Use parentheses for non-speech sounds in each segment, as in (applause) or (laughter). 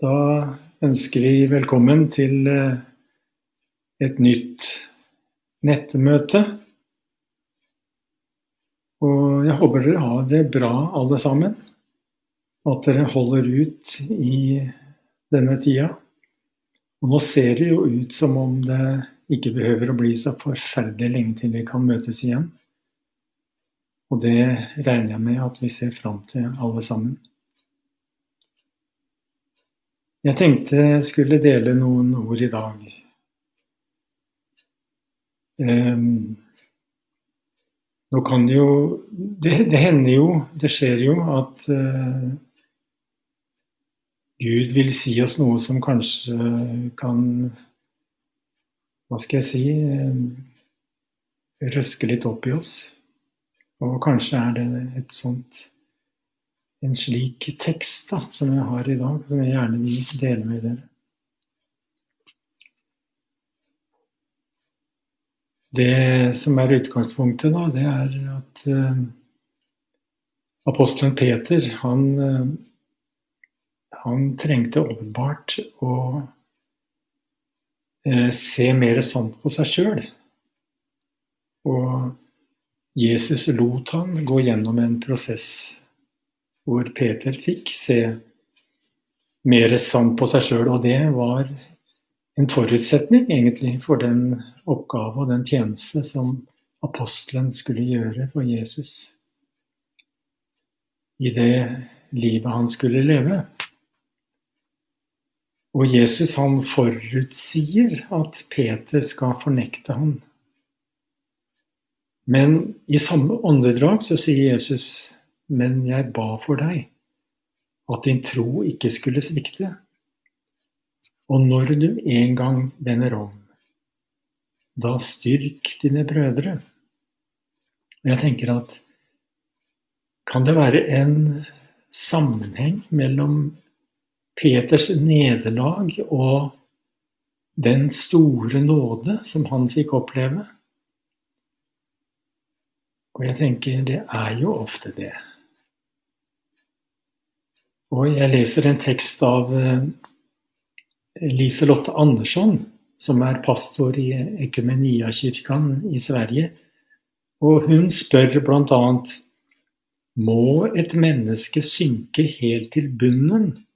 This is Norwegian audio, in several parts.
Da ønsker vi velkommen til eh, et nytt nettmøte. Og jeg håper dere har det bra alle sammen, at dere holder ut i denne tida. Og nå ser det jo ut som om det ikke behøver å bli så forferdelig lenge til vi kan møtes igjen. Og det regner jeg med at vi ser fram til alle sammen. Jeg tenkte jeg skulle dele noen ord i dag. Um, nå kan jo det, det, hender jo, det skjer jo, at uh, Gud vil si oss noe som kanskje kan Hva skal jeg si um, Røske litt opp i oss. Og kanskje er det et sånt en slik tekst da, som jeg har i dag, som jeg gjerne vil dele med dere. Det som er utgangspunktet, da, det er at uh, apostelen Peter, han, uh, han trengte åpenbart å uh, se mer sant på seg sjøl. Og Jesus lot han gå gjennom en prosess hvor Peter fikk se mer sant på seg sjøl. Og det var en forutsetning egentlig for den oppgave og den tjeneste som apostelen skulle gjøre for Jesus i det livet han skulle leve. Og Jesus han forutsier at Peter skal fornekte ham. Men i samme åndedrag så sier Jesus men jeg ba for deg, at din tro ikke skulle svikte. Og når du en gang vender om, da styrk dine brødre. Og jeg tenker at kan det være en sammenheng mellom Peters nederlag og den store nåde som han fikk oppleve? Og jeg tenker det er jo ofte det. Og jeg leser en tekst av eh, Liselotte Andersson, som er pastor i Ekumeniakirken i Sverige. Og hun spør bl.a.: Må et menneske synke helt til bunnen?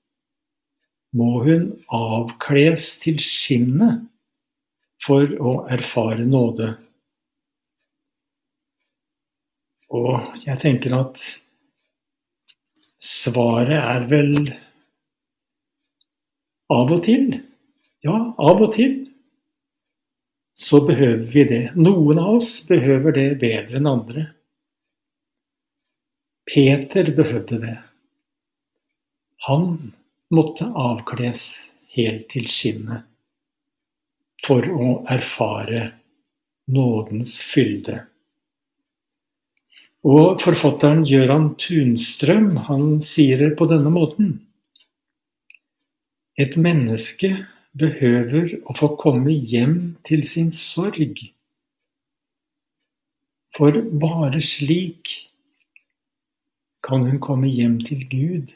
Må hun avkles til skinnet for å erfare nåde? Og jeg tenker at Svaret er vel av og til. Ja, av og til så behøver vi det. Noen av oss behøver det bedre enn andre. Peter behøvde det. Han måtte avkles helt til skinnet for å erfare nådens fylde. Og forfatteren Gøran Tunstrøm han sier det på denne måten. Et menneske behøver å få komme hjem til sin sorg. For bare slik kan hun komme hjem til Gud,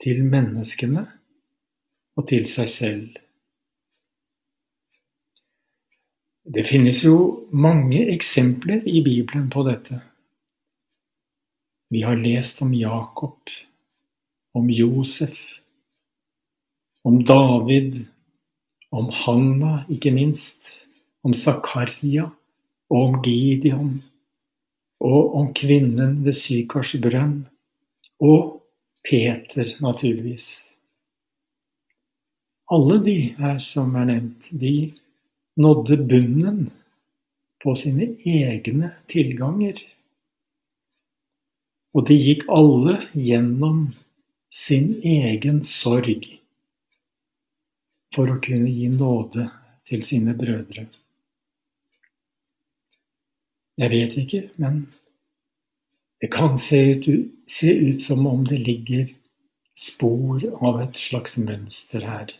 til menneskene og til seg selv. Det finnes jo mange eksempler i Bibelen på dette. Vi har lest om Jakob, om Josef, om David, om Hanna, ikke minst, om Zakaria og om Gideon, og om kvinnen ved Sykars brønn, og Peter, naturligvis. Alle de her som er nevnt, de nådde bunnen på sine egne tilganger. Og de gikk alle gjennom sin egen sorg for å kunne gi nåde til sine brødre. Jeg vet ikke, men det kan se ut, se ut som om det ligger spor av et slags mønster her.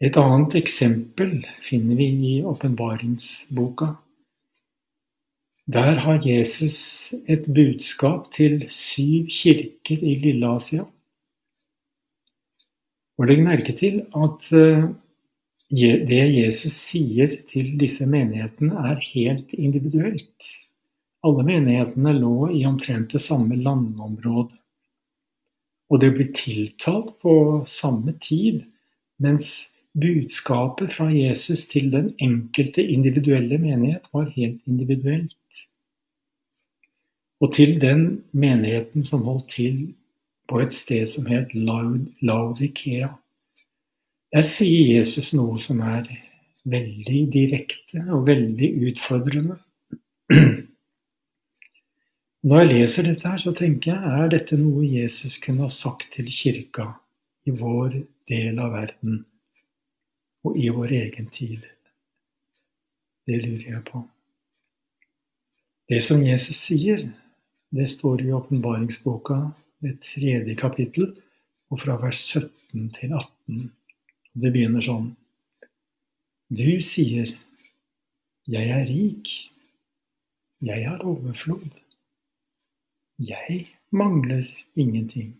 Et annet eksempel finner vi i åpenbaringsboka. Der har Jesus et budskap til syv kirker i Lille-Asia. Og legg merke til at eh, det Jesus sier til disse menighetene, er helt individuelt. Alle menighetene lå i omtrent det samme landområdet. Og det blir tiltalt på samme tid, mens budskapet fra Jesus til den enkelte individuelle menighet var helt individuelt. Og til den menigheten som holdt til på et sted som het Laudikea. Der sier Jesus noe som er veldig direkte og veldig utfordrende. Når jeg leser dette, her, så tenker jeg er dette noe Jesus kunne ha sagt til kirka i vår del av verden og i vår egen tid? Det lurer jeg på. Det som Jesus sier, det står i åpenbaringsboka, det tredje kapittel, og fra vers 17 til 18. Det begynner sånn. Du sier, jeg er rik, jeg har overflod. Jeg mangler ingenting.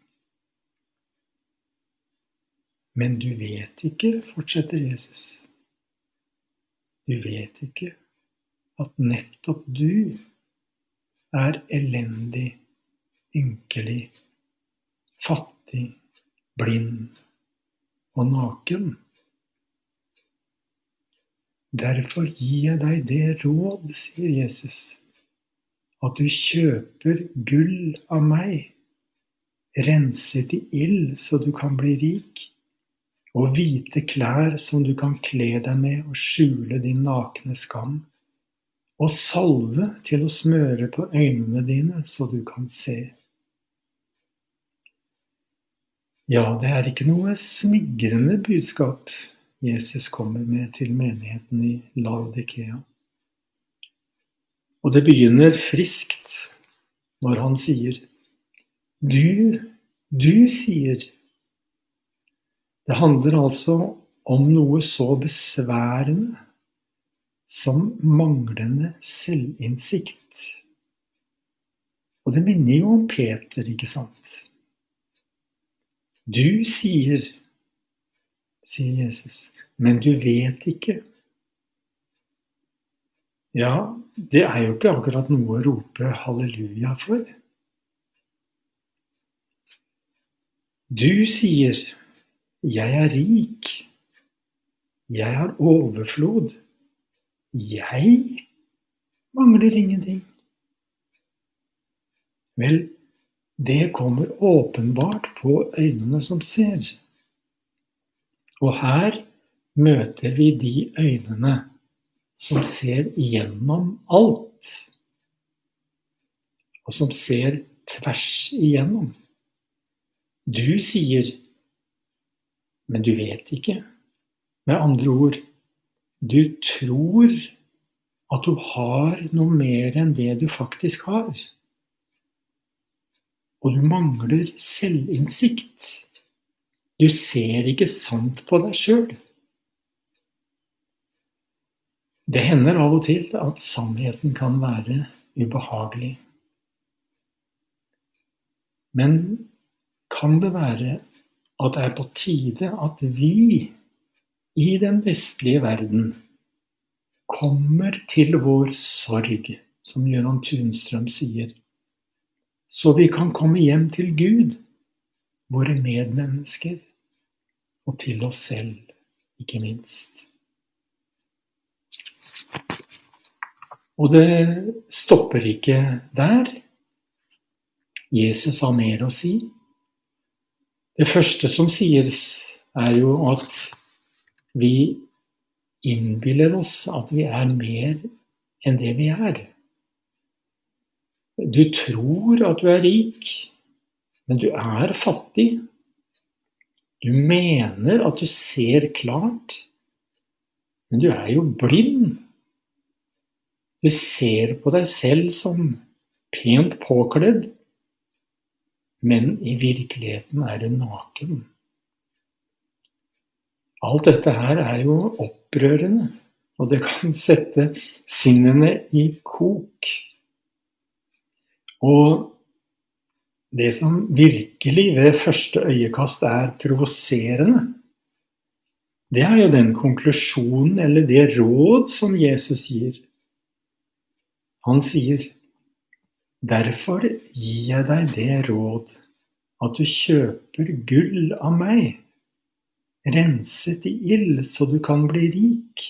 Men du vet ikke, fortsetter Jesus, du vet ikke at nettopp du er elendig, ynkelig, fattig, blind og naken. Derfor gir jeg deg det råd, sier Jesus at du kjøper gull av meg, renset i ild så du kan bli rik, og hvite klær som du kan kle deg med og skjule din nakne skam, og salve til å smøre på øynene dine så du kan se. Ja, det er ikke noe smigrende budskap Jesus kommer med til menigheten i Laudikea. Og det begynner friskt når han sier Du, du sier Det handler altså om noe så besværende som manglende selvinnsikt. Og det minner jo om Peter, ikke sant? Du sier, sier Jesus, men du vet ikke. Ja, det er jo ikke akkurat noe å rope halleluja for. Du sier 'jeg er rik', 'jeg har overflod', 'jeg mangler ingenting'. Vel, det kommer åpenbart på øynene som ser. Og her møter vi de øynene som ser igjennom alt. Og som ser tvers igjennom. Du sier, men du vet ikke. Med andre ord, du tror at du har noe mer enn det du faktisk har. Og du mangler selvinnsikt. Du ser ikke sant på deg sjøl. Det hender av og til at sannheten kan være ubehagelig. Men kan det være at det er på tide at vi i den vestlige verden kommer til vår sorg, som Gøran Tunstrøm sier, så vi kan komme hjem til Gud, våre medmennesker, og til oss selv, ikke minst. Og det stopper ikke der. Jesus har mer å si. Det første som sies, er jo at vi innbiller oss at vi er mer enn det vi er. Du tror at du er rik, men du er fattig. Du mener at du ser klart, men du er jo blind. Du ser på deg selv som pent påkledd, men i virkeligheten er det naken. Alt dette her er jo opprørende, og det kan sette sinnene i kok. Og det som virkelig ved første øyekast er provoserende, det er jo den konklusjonen eller det råd som Jesus gir. Han sier, 'Derfor gir jeg deg det råd at du kjøper gull av meg, renset i ild så du kan bli rik,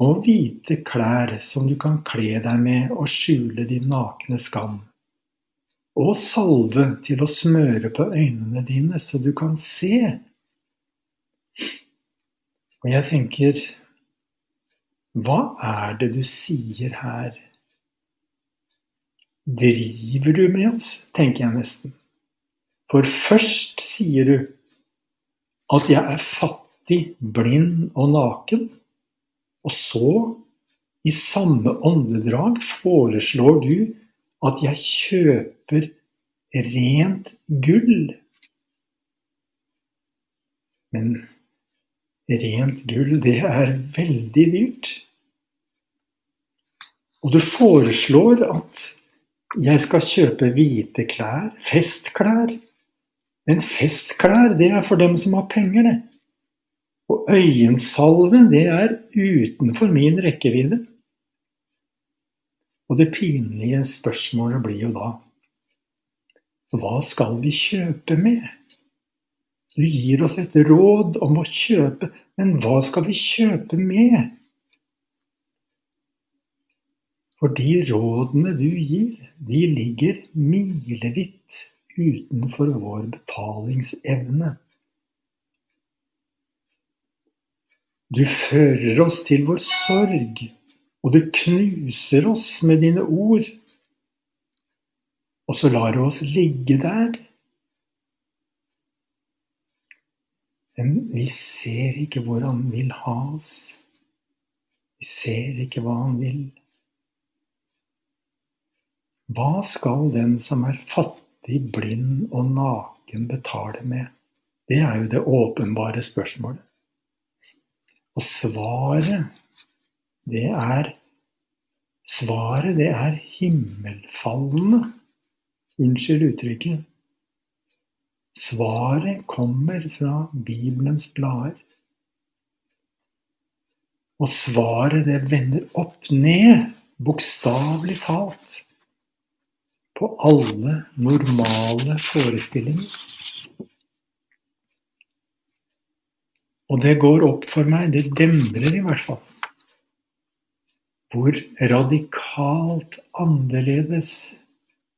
og hvite klær som du kan kle deg med og skjule din nakne skam, og salve til å smøre på øynene dine så du kan se. Og jeg tenker Hva er det du sier her? Driver du med oss, tenker jeg nesten. For først sier du at jeg er fattig, blind og naken. Og så, i samme åndedrag, foreslår du at jeg kjøper rent gull. Men Rent gull, det er veldig dyrt. Og du foreslår at jeg skal kjøpe hvite klær, festklær. Men festklær, det er for dem som har penger, det. Og øyensalve, det er utenfor min rekkevidde. Og det pinlige spørsmålet blir jo da Hva skal vi kjøpe med? Du gir oss et råd om å kjøpe, men hva skal vi kjøpe med? For de rådene du gir, de ligger milevidt utenfor vår betalingsevne. Du fører oss til vår sorg, og du knuser oss med dine ord. Og så lar du oss ligge der Men vi ser ikke hvor han vil ha oss. Vi ser ikke hva han vil. Hva skal den som er fattig, blind og naken betale med? Det er jo det åpenbare spørsmålet. Og svaret, det er Svaret, det er himmelfallende. Unnskyld uttrykket. Svaret kommer fra Bibelens blader. Og svaret, det vender opp ned, bokstavelig talt, på alle normale forestillinger. Og det går opp for meg, det demrer i hvert fall, hvor radikalt annerledes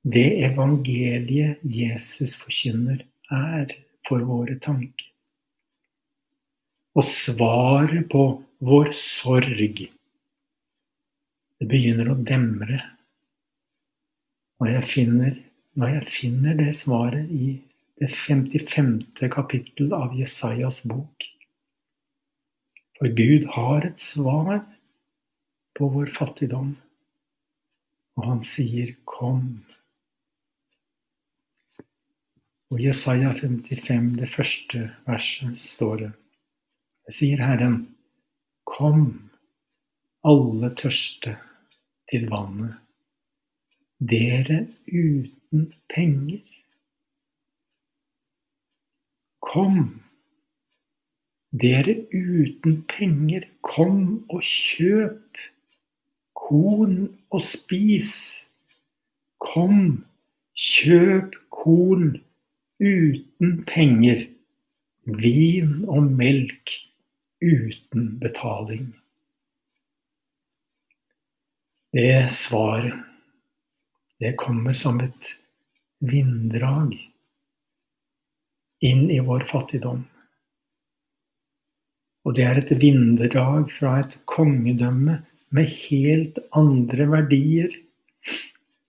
det evangeliet Jesus forkynner, er for våre tanker. Og svaret på vår sorg Det begynner å demre når jeg finner, når jeg finner det svaret i det 55. kapittel av Jesajas bok. For Gud har et svar på vår fattigdom, og han sier 'kom'. Og Jesaja 55, det første verset, står det Det sier Herren, kom, alle tørste til vannet, dere uten penger. Kom, dere uten penger, kom og kjøp korn og spis. Kom, kjøp korn uten penger, vin og melk uten betaling. Det svaret, det kommer som et vinddrag inn i vår fattigdom. Og det er et vinddrag fra et kongedømme med helt andre verdier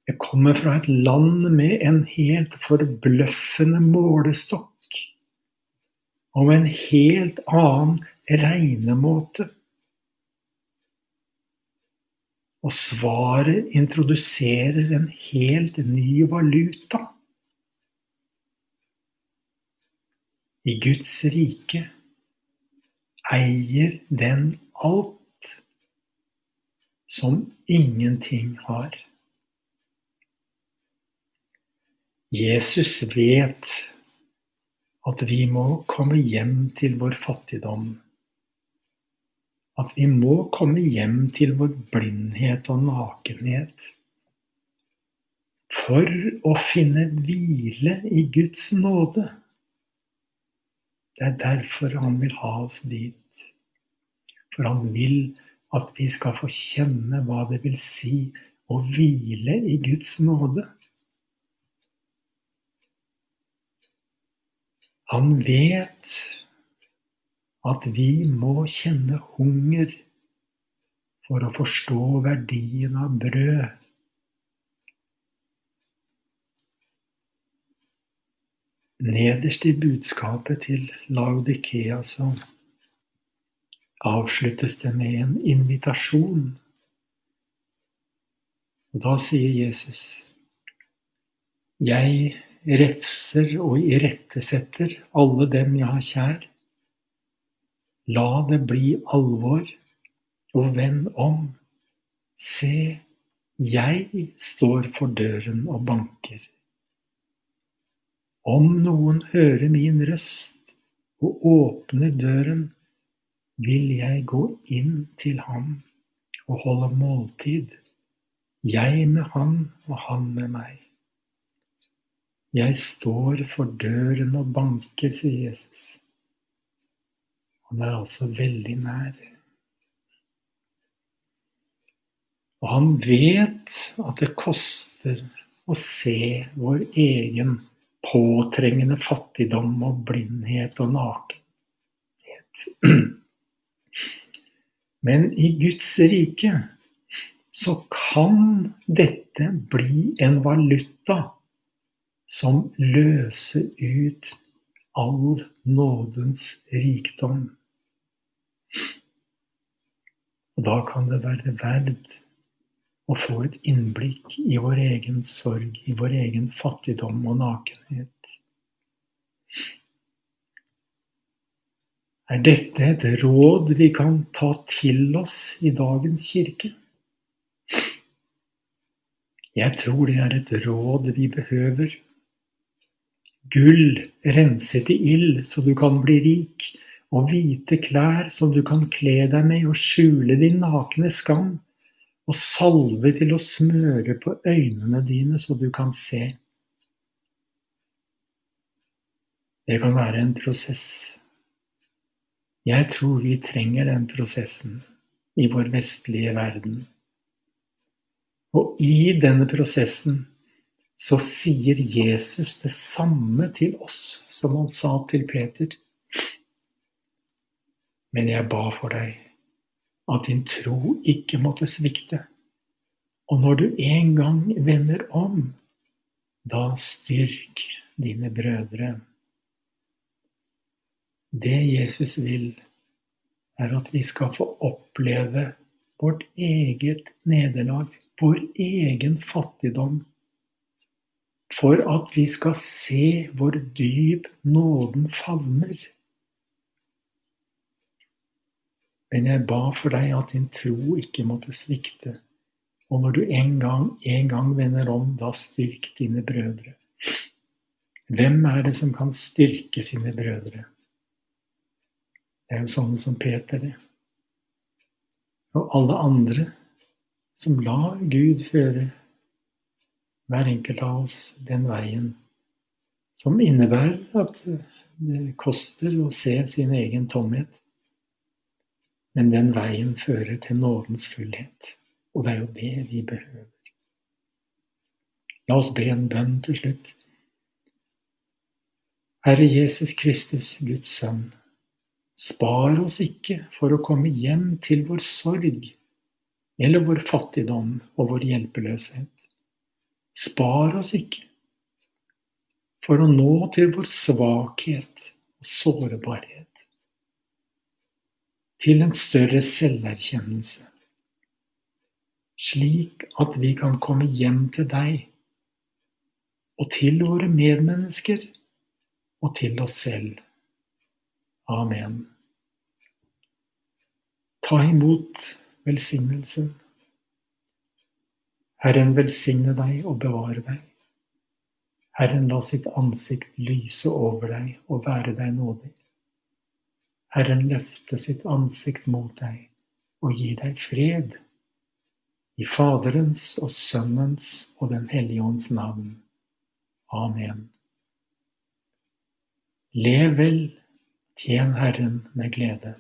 jeg kommer fra et land med en helt forbløffende målestokk og en helt annen regnemåte. Og svaret introduserer en helt ny valuta. I Guds rike eier den alt som ingenting har. Jesus vet at vi må komme hjem til vår fattigdom. At vi må komme hjem til vår blindhet og nakenhet. For å finne hvile i Guds nåde. Det er derfor han vil ha oss dit. For han vil at vi skal få kjenne hva det vil si å hvile i Guds nåde. Han vet at vi må kjenne hunger for å forstå verdien av brød. Nederst i budskapet til Laudikea så avsluttes det med en invitasjon. Og da sier Jesus, jeg refser og irettesetter alle dem jeg har kjær. La det bli alvor, og vend om. Se, jeg står for døren og banker. Om noen hører min røst og åpner døren, vil jeg gå inn til ham og holde måltid, jeg med han og han med meg. Jeg står for døren og banker, sier Jesus. Han er altså veldig nær. Og han vet at det koster å se vår egen påtrengende fattigdom og blindhet og nakenhet. (clears throat) Men i Guds rike så kan dette bli en valuta som løser ut all nådens rikdom. Og da kan det være verd å få et innblikk i vår egen sorg, i vår egen fattigdom og nakenhet. Er dette et råd vi kan ta til oss i dagens kirke? Jeg tror det er et råd vi behøver Gull renset i ild så du kan bli rik, og hvite klær som du kan kle deg med og skjule din nakne skam, og salve til å smøre på øynene dine så du kan se. Det kan være en prosess. Jeg tror vi trenger den prosessen i vår vestlige verden. Og i denne prosessen så sier Jesus det samme til oss som han sa til Peter. Men jeg ba for deg at din tro ikke måtte svikte. Og når du en gang vender om, da styrk dine brødre. Det Jesus vil, er at vi skal få oppleve vårt eget nederlag, vår egen fattigdom for at vi skal se hvor dyp nåden favner. Men jeg ba for deg at din tro ikke måtte svikte, og når du en gang, en gang vender om, da styrk dine brødre. Hvem er det som kan styrke sine brødre? Det er jo sånne som Peter, det. Og alle andre som lar Gud føre hver enkelt av oss den veien som innebærer at det koster å se sin egen tomhet. Men den veien fører til nådens fullhet, og det er jo det vi behøver. La oss be en bønn til slutt. Herre Jesus Kristus, Guds sønn, spar oss ikke for å komme hjem til vår sorg eller vår fattigdom og vår hjelpeløshet. Spar oss ikke for å nå til vår svakhet og sårbarhet, til en større selverkjennelse, slik at vi kan komme hjem til deg og til våre medmennesker og til oss selv. Amen. Ta imot velsignelsen. Herren velsigne deg og bevare deg. Herren la sitt ansikt lyse over deg og være deg nådig. Herren løfte sitt ansikt mot deg og gi deg fred. I Faderens og Sønnens og Den hellige ånds navn. Amen. Lev vel, tjen Herren med glede.